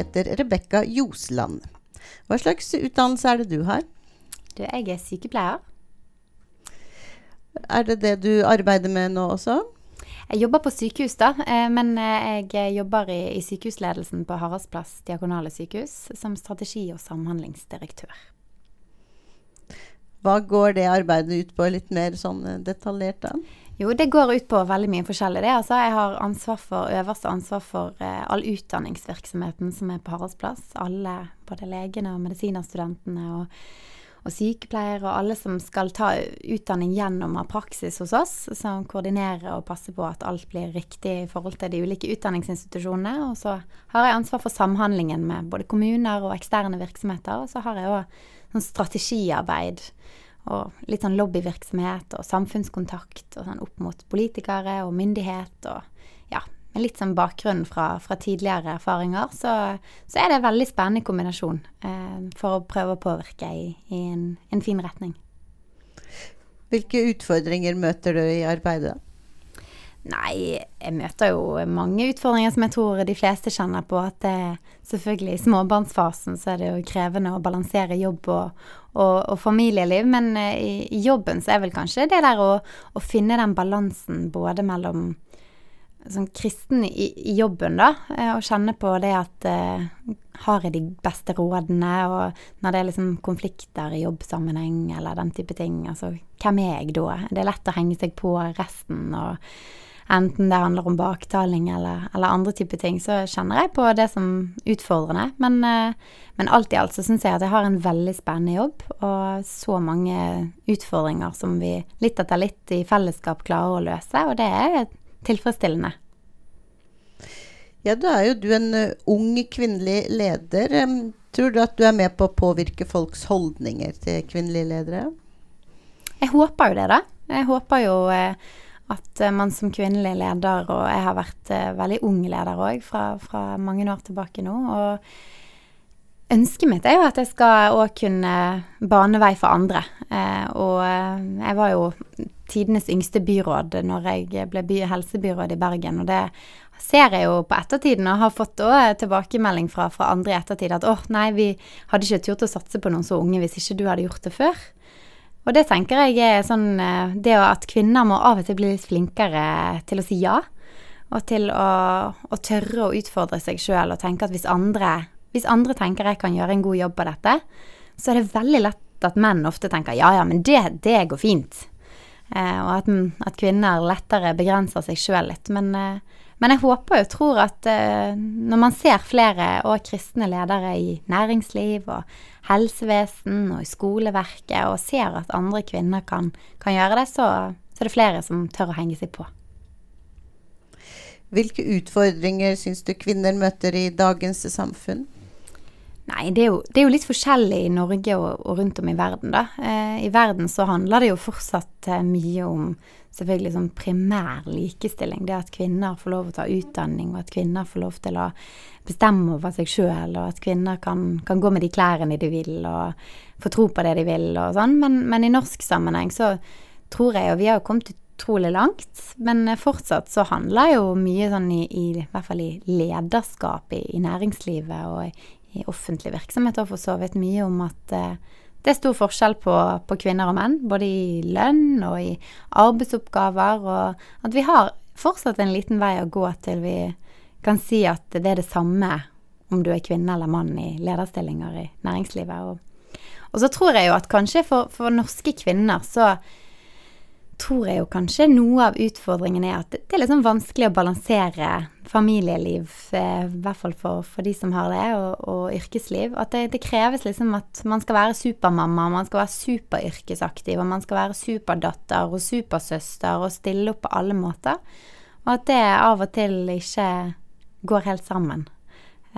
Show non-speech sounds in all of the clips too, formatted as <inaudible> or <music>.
Heter Rebekka Josland. Hva slags utdannelse er det du har? Du, jeg er sykepleier. Er det det du arbeider med nå også? Jeg jobber på sykehus, da. eh, Men eh, jeg jobber i, i sykehusledelsen på Haraldsplass diakonale sykehus som strategi- og samhandlingsdirektør. Hva går det arbeidet ut på, litt mer sånn eh, detaljert da? Jo, det går ut på veldig mye forskjellig. Det, altså, jeg har ansvar for, øverste ansvar for eh, all utdanningsvirksomheten som er på Haraldsplass. Alle, både legene og medisinerstudentene og, og sykepleiere og alle som skal ta utdanning gjennom av praksis hos oss, som koordinerer og passer på at alt blir riktig i forhold til de ulike utdanningsinstitusjonene. Og så har jeg ansvar for samhandlingen med både kommuner og eksterne virksomheter. Og så har jeg òg sånn strategiarbeid og litt sånn lobbyvirksomhet og samfunnskontakt og sånn opp mot politikere og myndighet og ja, med litt sånn bakgrunn fra, fra tidligere erfaringer, så, så, er det en veldig spennende kombinasjon eh, for å prøve å påvirke i, i en, en, fin retning. Hvilke utfordringer møter du i arbeidet? Nei, jeg møter jo mange utfordringer som jeg tror de fleste kjenner på. At det, selvfølgelig i småbarnsfasen så er det jo krevende å balansere jobb og, og, og familieliv. Men uh, i, i, jobben så er vel kanskje det der å, å finne den balansen både mellom sånn kristen i, i, jobben, da, uh, og kjenne på det at uh, har jeg de beste rådene, og når det er liksom konflikter i jobbsammenheng eller den type ting, altså hvem er jeg da? Det er lett å henge seg på resten og enten det handler om baktaling eller, eller andre typer ting, så kjenner jeg på det som utfordrende. Men, eh, men alt i alt så syns jeg at jeg har en veldig spennende jobb, og så mange utfordringer som vi litt etter litt i fellesskap klarer å løse, og det er tilfredsstillende. Ja, da er jo du en uh, ung kvinnelig leder. Tror du at du er med på å påvirke folks holdninger til kvinnelige ledere? Jeg håper jo det, da. Jeg håper jo uh, at uh, man som kvinnelig leder, og jeg har vært uh, veldig ung leder òg fra, fra, mange år tilbake nå, og ønsket mitt er jo at jeg skal òg kunne bane vei for andre. Uh, og jeg var jo tidenes yngste byråd når jeg ble by helsebyråd i Bergen, og det ser jeg jo på ettertiden, og har fått tilbakemelding fra, fra, andre i ettertid at åh, oh, nei, vi hadde ikke turt å satse på noen så unge hvis ikke du hadde gjort det før. Og det tenker jeg er sånn eh, Det at kvinner må av og til bli litt flinkere til å si ja. Og til å, å tørre å utfordre seg sjøl og tenke at hvis andre, hvis andre tenker jeg kan gjøre en god jobb på dette, så er det veldig lett at menn ofte tenker ja, ja, men det, det går fint. Eh, og at, at, kvinner lettere begrenser seg sjøl litt. Men, eh, men, jeg håper og tror at uh, når man ser flere og kristne ledere i næringsliv og helsevesen og i skoleverket, og ser at andre kvinner kan, kan gjøre det, så, så, er det flere som tør å henge seg på. Hvilke utfordringer syns du kvinner møter i dagens samfunn? Nei, det er, jo, det er jo, litt forskjellig i Norge og, og rundt om i verden, da. Eh, I verden så handler det jo fortsatt eh, mye om selvfølgelig sånn primær likestilling. Det at kvinner får lov å ta utdanning, og at kvinner får lov til å bestemme over seg sjøl, og at kvinner kan, kan, gå med de klærne de vil, og få tro på det de vil, og sånn. Men, men i norsk sammenheng så tror jeg, og vi har jo kommet utrolig langt, men fortsatt så handler jo mye sånn i, i, i hvert fall i lederskap i, i næringslivet og i, i offentlige virksomheter for så vidt mye om at eh, det er stor forskjell på, på, kvinner og menn, både i lønn og i arbeidsoppgaver, og at vi har fortsatt en liten vei å gå til vi kan si at det er det samme om du er kvinne eller mann i lederstillinger i næringslivet. Og, og så tror jeg jo at kanskje for, for norske kvinner så tror jeg jo kanskje noe av utfordringen er at det er litt sånn vanskelig å balansere familieliv, eh, i hvert fall for, for, de som har det, og, og yrkesliv. At det, det, kreves liksom at man skal være supermamma, man skal være superyrkesaktiv, og man skal være superdatter og supersøster og stille opp på alle måter. Og at det av og til ikke går helt sammen.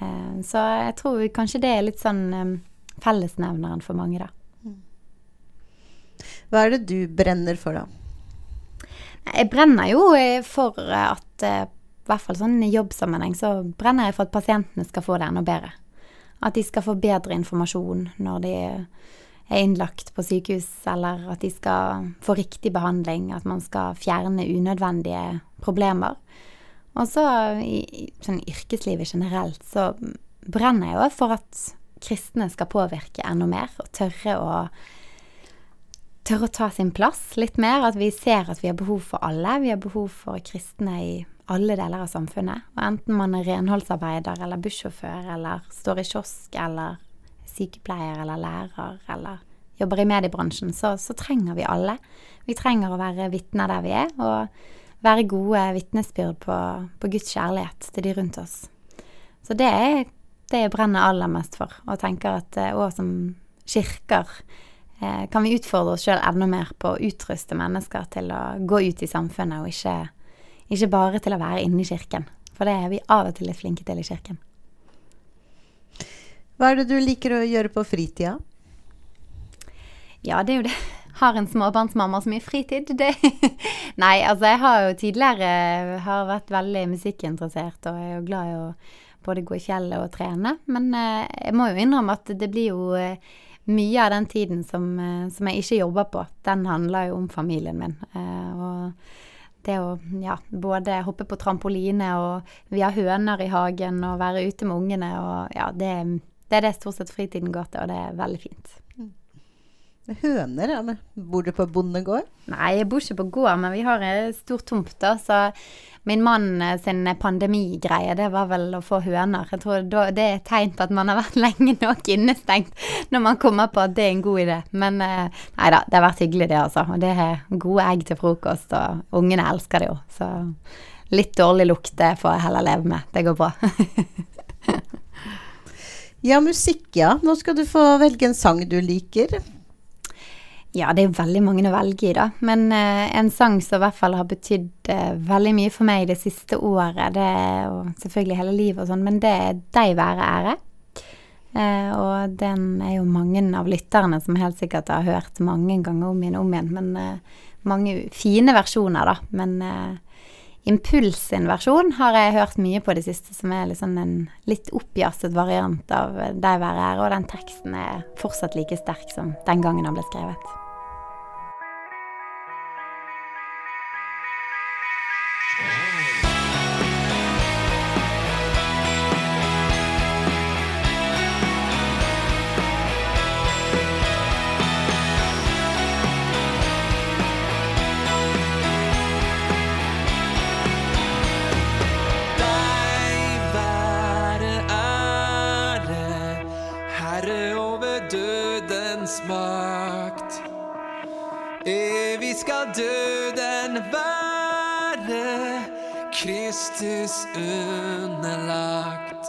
Eh, så jeg tror kanskje det er litt sånn eh, fellesnevneren for mange, da. Hva er det du brenner for, da? Jeg brenner jo eh, for at eh, i hvert fall sånn jobbsammenheng så brenner jeg for at pasientene skal få det enda bedre. At de skal få bedre informasjon når de er innlagt på sykehus, eller at de skal få riktig behandling, at man skal fjerne unødvendige problemer. Og så i sånn yrkeslivet generelt så brenner jeg jo for at kristne skal påvirke enda mer, og tørre å tørre å ta sin plass litt mer. At vi ser at vi har behov for alle. Vi har behov for kristne i alle deler av samfunnet. Og enten man er renholdsarbeider eller bussjåfør eller står i kiosk eller sykepleier eller lærer eller jobber i mediebransjen, så, så trenger vi alle. Vi trenger å være vitner der vi er, og være gode vitnesbyrd på, på, Guds kjærlighet til de rundt oss. Så det er det jeg brenner aller mest for, og tenker at òg eh, som kirker kan vi utfordre oss sjøl enda mer på å utruste mennesker til å gå ut i samfunnet, og ikke, ikke bare til å være inne i kirken. For det er vi av og til litt flinke til i kirken. Hva er det du liker å gjøre på fritida? Ja, det er jo det. <laughs> Har en småbarnsmamma så mye fritid? Det. <laughs> Nei, altså jeg har jo tidligere har vært veldig musikkinteressert og er jo glad i å både gå i fjellet og trene. Men eh, jeg må jo innrømme at det blir jo eh, mye av den tiden som, eh, som, jeg ikke jobber på, den handler jo om familien min. Eh, og det å ja, både hoppe på trampoline og vi har høner i hagen og være ute med ungene og ja, det, det er det stort sett fritiden går til, og det er veldig fint. Høner? Ja, men Bor du på bondegård? Nei, jeg bor ikke på gård, men vi har en stor tomt. da, Så min mann eh, sin pandemigreie, det var vel å få høner. Jeg tror Det er et tegn på at man har vært <laughs> lenge nok innestengt når man kommer på at det er en god idé. Men eh, nei da, det har vært hyggelig det, altså. Og det er gode egg til frokost, og ungene elsker det jo. Så litt dårlig lukt, det får jeg heller leve med. Det går bra. <laughs> ja, musikk, ja. Nå skal du få velge en sang du liker. Ja, det er veldig mange å velge i, da. Men eh, en sang som i hvert fall har betydd eh, veldig mye for meg det siste året, det og selvfølgelig hele livet og sånn, men det er 'Deg være ære'. Eh, og den er jo mange av lytterne som helt sikkert har hørt mange ganger om igjen og om igjen. Men eh, mange fine versjoner, da. Men eh, Impuls sin versjon har jeg hørt mye på det siste, som er liksom en litt oppjazzet variant av 'Deg være ære', og den teksten er fortsatt like sterk som den gangen han ble skrevet. Kristus underlagt.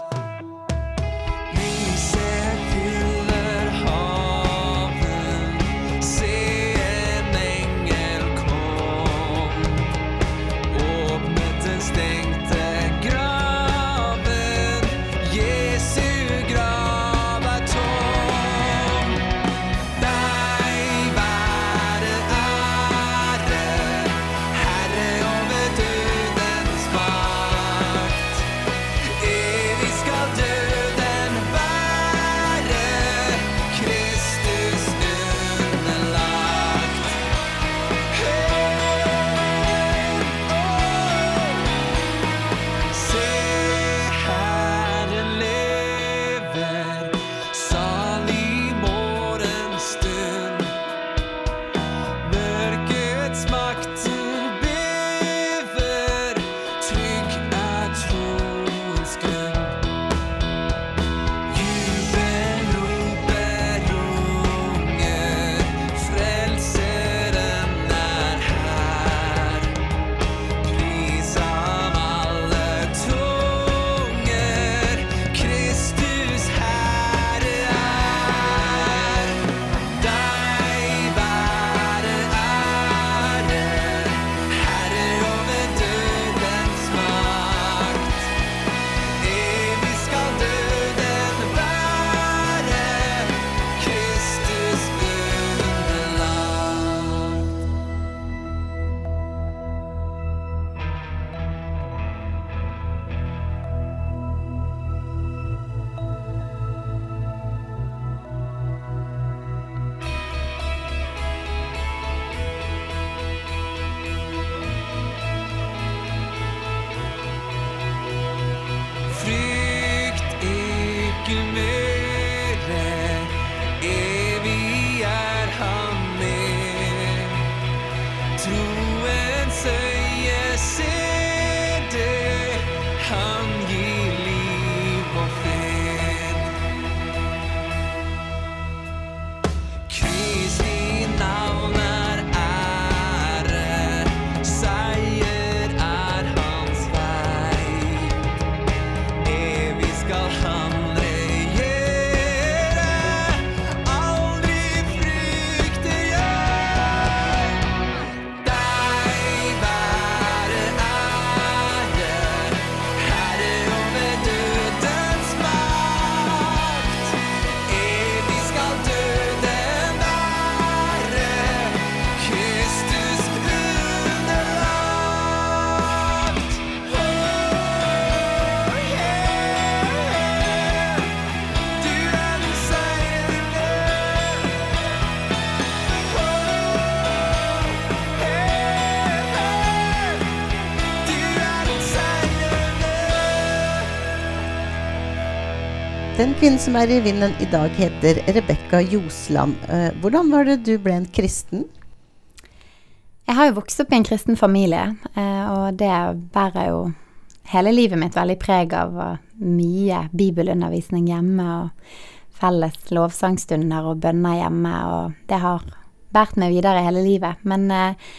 Den kvinnen som er i vinden i dag, heter Rebekka Josland. Eh, hvordan var det du ble en kristen? Jeg har jo vokst opp i en kristen familie, eh, og det bærer jo hele livet mitt veldig preg av mye bibelundervisning hjemme og felles lovsangstunder og bønner hjemme, og det har båret meg videre hele livet. Men eh,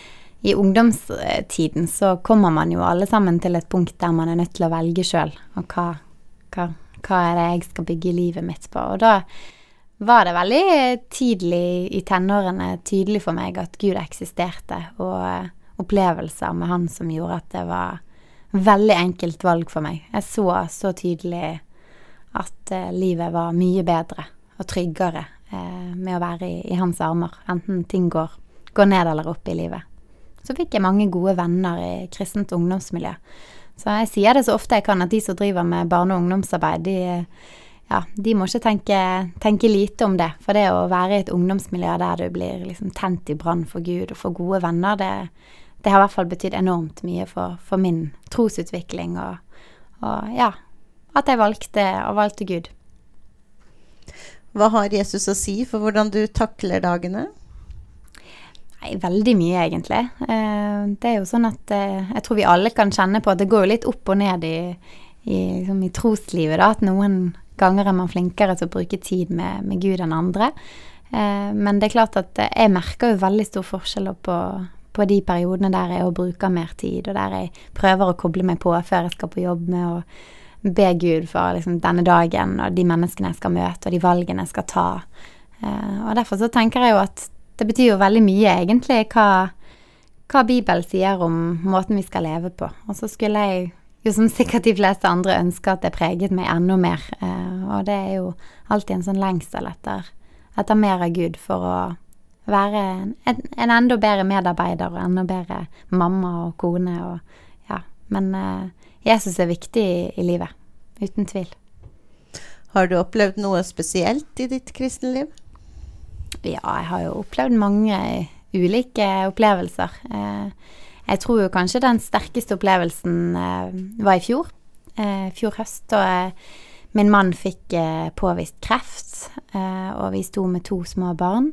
i ungdomstiden så kommer man jo alle sammen til et punkt der man er nødt til å velge sjøl, og hva, hva, hva er det jeg skal bygge livet mitt på. Og da var det veldig tidlig i tenårene tydelig for meg at Gud eksisterte, og eh, opplevelser med Han som gjorde at det var veldig enkelt valg for meg. Jeg så så tydelig at eh, livet var mye bedre og tryggere eh, med å være i, i hans armer, enten ting går, går ned eller opp i livet. Så fikk jeg mange gode venner i kristent ungdomsmiljø. Så jeg sier det så ofte jeg kan, at de som driver med barne- og ungdomsarbeid, de, ja, de må ikke tenke, tenke lite om det. For det å være i et ungdomsmiljø der du blir liksom tent i brann for Gud og får gode venner, det, det har i hvert fall betydd enormt mye for, for min trosutvikling og, og ja, at jeg valgte, og valgte Gud. Hva har Jesus å si for hvordan du takler dagene? Nei, veldig mye, egentlig. Eh, det er jo sånn at eh, jeg tror vi alle kan kjenne på at det går litt opp og ned i, i, liksom i troslivet, da. At noen ganger er man flinkere til å bruke tid med, med Gud enn andre. Eh, men det er klart at jeg merker jo veldig stor forskjell på, på de periodene der jeg bruker mer tid, og der jeg prøver å koble meg på før jeg skal på jobb med å be Gud for liksom, denne dagen og de menneskene jeg skal møte, og de valgene jeg skal ta. Og derfor så tenker jeg jo at det betyr jo veldig mye, egentlig, hva, hva Bibelen sier om måten vi skal leve på. Og så skulle jeg jo som sikkert de fleste andre ønske at det preget meg enda mer. Eh, og det er jo alltid en sånn lengsel etter, etter mer av Gud for å være en, en enda bedre medarbeider og enda bedre mamma og kone og ja. Men eh, Jesus er viktig i, i livet. Uten tvil. Har du opplevd noe spesielt i ditt kristenliv? Ja, jeg har jo opplevd mange ulike opplevelser. Eh, jeg tror jo kanskje den sterkeste opplevelsen eh, var i fjor. Eh, fjor høst, eh, min mann fikk påvist kreft, og vi sto med to små barn.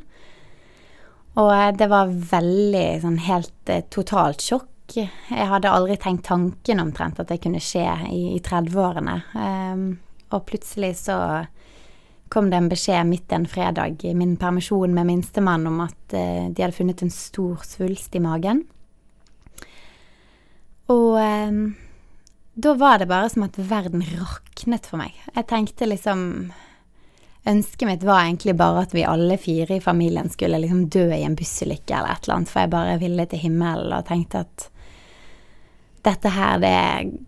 Og det var veldig sånn helt totalt sjokk. Jeg hadde aldri tenkt tanken omtrent at det kunne skje i, i 30-årene. Eh, og plutselig så kom det en beskjed midt en fredag i min permisjon med minstemann om at eh, de hadde funnet en stor svulst i magen. Og eh, da var det bare som at verden raknet for meg. Jeg tenkte liksom Ønsket mitt var egentlig bare at vi alle fire i familien skulle liksom dø i en bussulykke eller et eller annet, for jeg bare ville til himmelen og tenkte at dette her, det,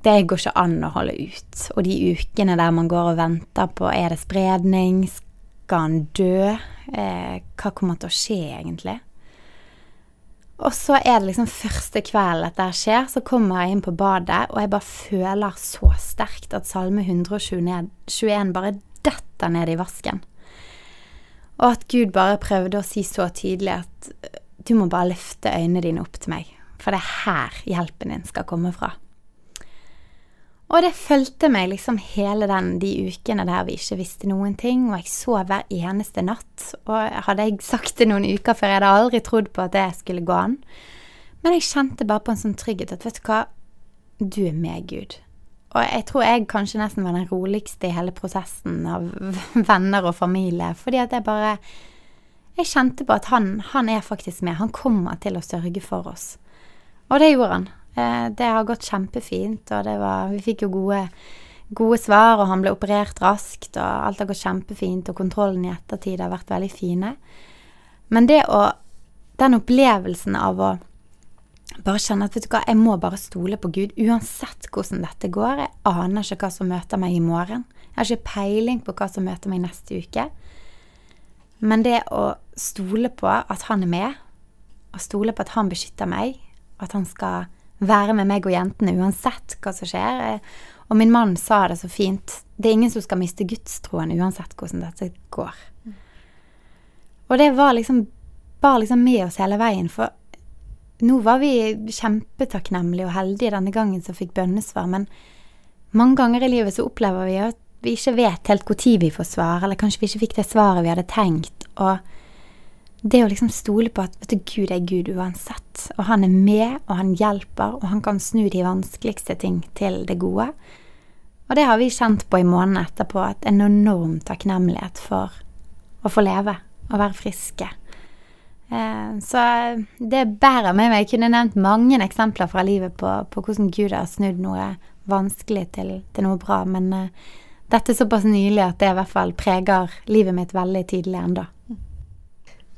det går ikke an å holde ut. Og de ukene der man går og venter på er det spredning, skal han dø, eh, hva kommer til å skje egentlig? Og så er det liksom første kvelden dette skjer, så kommer jeg inn på badet, og jeg bare føler så sterkt at salme 121 bare detter ned i vasken. Og at Gud bare prøvde å si så tydelig at du må bare løfte øynene dine opp til meg, for det er her hjelpen din skal komme fra. Og det fulgte meg liksom hele den, de ukene der vi ikke visste noen ting, og jeg sov hver eneste natt. Og hadde jeg sagt det noen uker før, jeg hadde aldri trodd på at det skulle gå an. Men jeg kjente bare på en sånn trygghet at vet du hva, du er med, Gud. Og jeg tror jeg kanskje nesten var den roligste i hele prosessen av <laughs> venner og familie. Fordi at jeg bare Jeg kjente på at han, han er faktisk med. Han kommer til å sørge for oss. Og det gjorde han. Eh, Det har gått kjempefint, og var Vi fikk jo gode, gode svar, og han ble operert raskt, og alt har gått kjempefint, og kontrollen i ettertid har vært veldig fine. Men det å Den opplevelsen av å bare kjenne at vet du hva, jeg må bare stole på Gud uansett hvordan dette går. Jeg aner ikke hva som møter meg i morgen. Jeg har ikke peiling på hva som møter meg neste uke. Men det å stole på at han er med, og stole på at han beskytter meg, at han skal være med meg og jentene uansett hva som skjer. Og min mann sa det så fint. Det er ingen som skal miste gudstroen uansett hvordan dette går. Og det var liksom bare liksom med oss hele veien, for nå var vi kjempetakknemlige og heldige denne gangen som fikk bønnesvar, men mange ganger i livet så opplever vi at vi ikke vet helt når vi får svar, eller kanskje vi ikke fikk det svaret vi hadde tenkt. Og det å liksom stole på at vet du, Gud er Gud uansett, og han er med, og han hjelper, og han kan snu de vanskeligste ting til det gode. Og det har vi kjent på i månedene etterpå, at en enorm takknemlighet for å få leve og være friske. Eh, Så det bærer med meg. Jeg kunne nevnt mange eksempler fra livet på, på hvordan Gud har snudd noe vanskelig til, til noe bra, men eh, dette er såpass nylig at det i hvert fall preger livet mitt veldig tydelig ennå.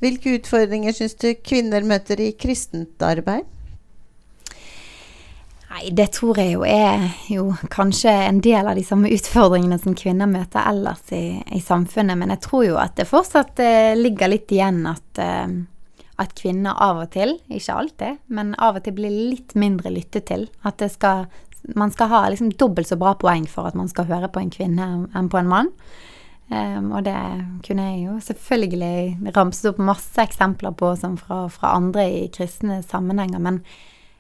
Hvilke utfordringer syns du kvinner møter i kristent arbeid? Nei, det tror jeg jo er jo kanskje en del av de samme utfordringene som kvinner møter ellers i, i samfunnet, men jeg tror jo at det fortsatt eh, ligger litt igjen at, eh, at kvinner av og til, ikke alltid, men av og til blir litt mindre lyttet til. At skal, man skal ha liksom dobbelt så bra poeng for at man skal høre på en kvinne enn på en mann. Em, og det kunne jeg jo selvfølgelig ramset opp masse eksempler på som fra, fra andre i kristne sammenhenger, men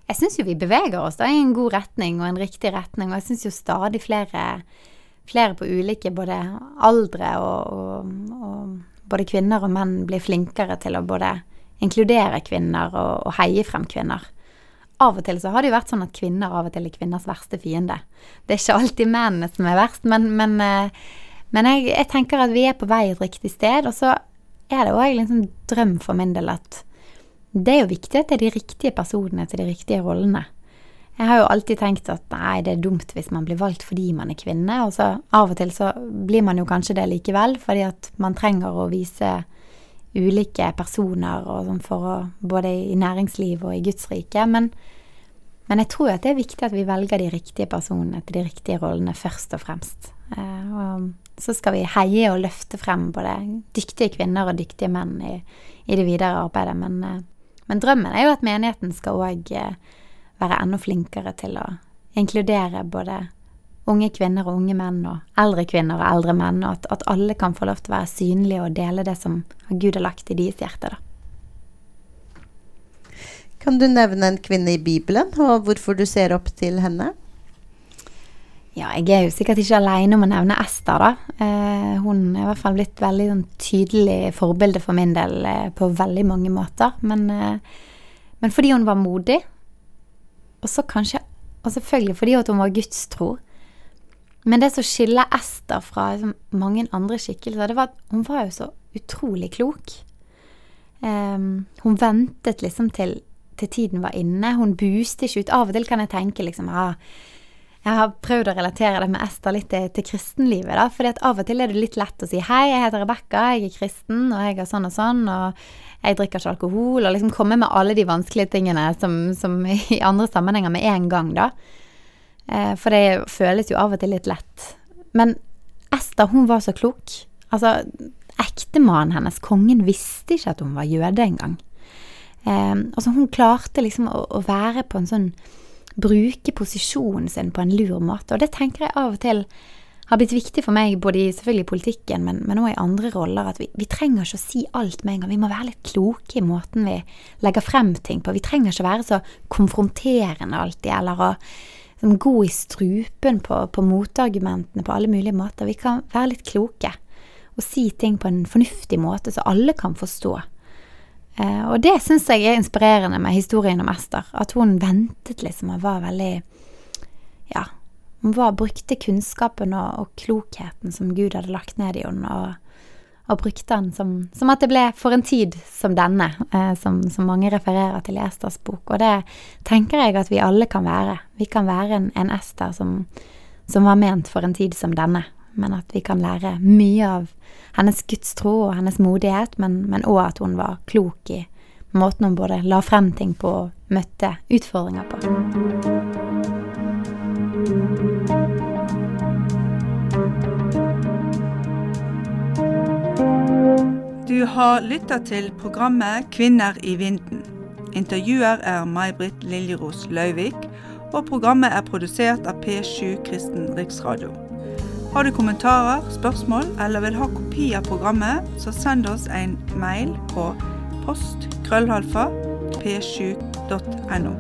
jeg syns jo vi beveger oss da i en god retning og en riktig retning, og jeg syns jo stadig flere, flere på ulike både aldre og, og, og både kvinner og menn blir flinkere til å både inkludere kvinner og, og heie frem kvinner. Av og til så har det jo vært sånn at kvinner av og til er kvinners verste fiende. Det er ikke alltid mennene som er verst, men, men, eh, men jeg, jeg tenker at vi er på vei et riktig sted, og så er det òg en sånn drøm for min del at det er jo viktig at det er de riktige personene til de riktige rollene. Jeg har jo alltid tenkt at nei, det er dumt hvis man blir valgt fordi man er kvinne, og så av og til så blir man jo kanskje det likevel, fordi at man trenger å vise ulike personer og sånn for å Både i næringsliv og i Guds rike. Men, men jeg tror at det er viktig at vi velger de riktige personene til de riktige rollene først og fremst. Eh, og så skal vi heie og løfte frem både dyktige kvinner og dyktige menn i, i det videre arbeidet. Men, eh, men drømmen er jo at menigheten skal òg være enda flinkere til å inkludere både unge kvinner og unge menn, og eldre kvinner og eldre menn, og at, at alle kan få lov til å være synlige og dele det som Gud har lagt i deres hjerte. da. Kan du nevne en kvinne i Bibelen, og hvorfor du ser opp til henne? Ja, jeg er jo sikkert ikke alene om å nevne Ester, da. Eh, hun er i hvert fall blitt veldig sånn, tydelig forbilde for min del eh, på veldig mange måter. Men, eh, men fordi hun var modig, og så kanskje Og selvfølgelig fordi hun var gudstro. Men det som skiller Ester fra liksom, mange andre skikkelser, det var at hun var jo så utrolig klok. Ehm, hun ventet liksom til, til tiden var inne. Hun buste ikke ut. Av og til kan jeg tenke liksom ah, Jeg har prøvd å relatere det med Ester litt til, til kristenlivet. da, fordi at av og til er det litt lett å si hei, jeg heter Rebekka, jeg er kristen, og jeg har sånn og sånn, og jeg drikker ikke alkohol, og liksom komme med alle de vanskelige tingene som, som i andre sammenhenger med en gang, da. Eh, for det føles jo av og til litt lett. Men Ester, hun var så klok. Altså, ektemannen hennes, kongen, visste ikke at hun var jøde engang. Eh, altså, hun klarte liksom å, å være på en sånn Bruke posisjonen sin på en lur måte. Og det tenker jeg av og til har blitt viktig for meg, både i selvfølgelig politikken, men, men også i andre roller. At vi, vi trenger ikke å si alt med en gang. Vi må være litt kloke i måten vi legger frem ting på. Vi trenger ikke være så konfronterende alltid, eller å gå i strupen på, på motargumentene på alle mulige måter. Vi kan være litt kloke og si ting på en fornuftig måte, så alle kan forstå. Eh, og det syns jeg er inspirerende med historien om Ester. At hun ventet liksom og var veldig Ja, hun var, brukte kunnskapen og, og klokheten som Gud hadde lagt ned i henne, og, og brukte den som, som at det ble for en tid som denne, eh, som, som mange refererer til i Esters bok. Og det tenker jeg at vi alle kan være. Vi kan være en, en Ester som, som var ment for en tid som denne, men at vi kan lære mye av hennes gudstro og hennes modighet, men òg at hun var klok i måten hun både la frem ting på og møtte utfordringer på. Du har lytta til programmet Kvinner i vinden. Intervjuer er May-Britt Liljeros Løyvik, og programmet er produsert av P7 Kristen Riksradio. Har du kommentarer, spørsmål eller vil ha kopi av programmet, så send oss en mail på post krøllhalfa p7.no.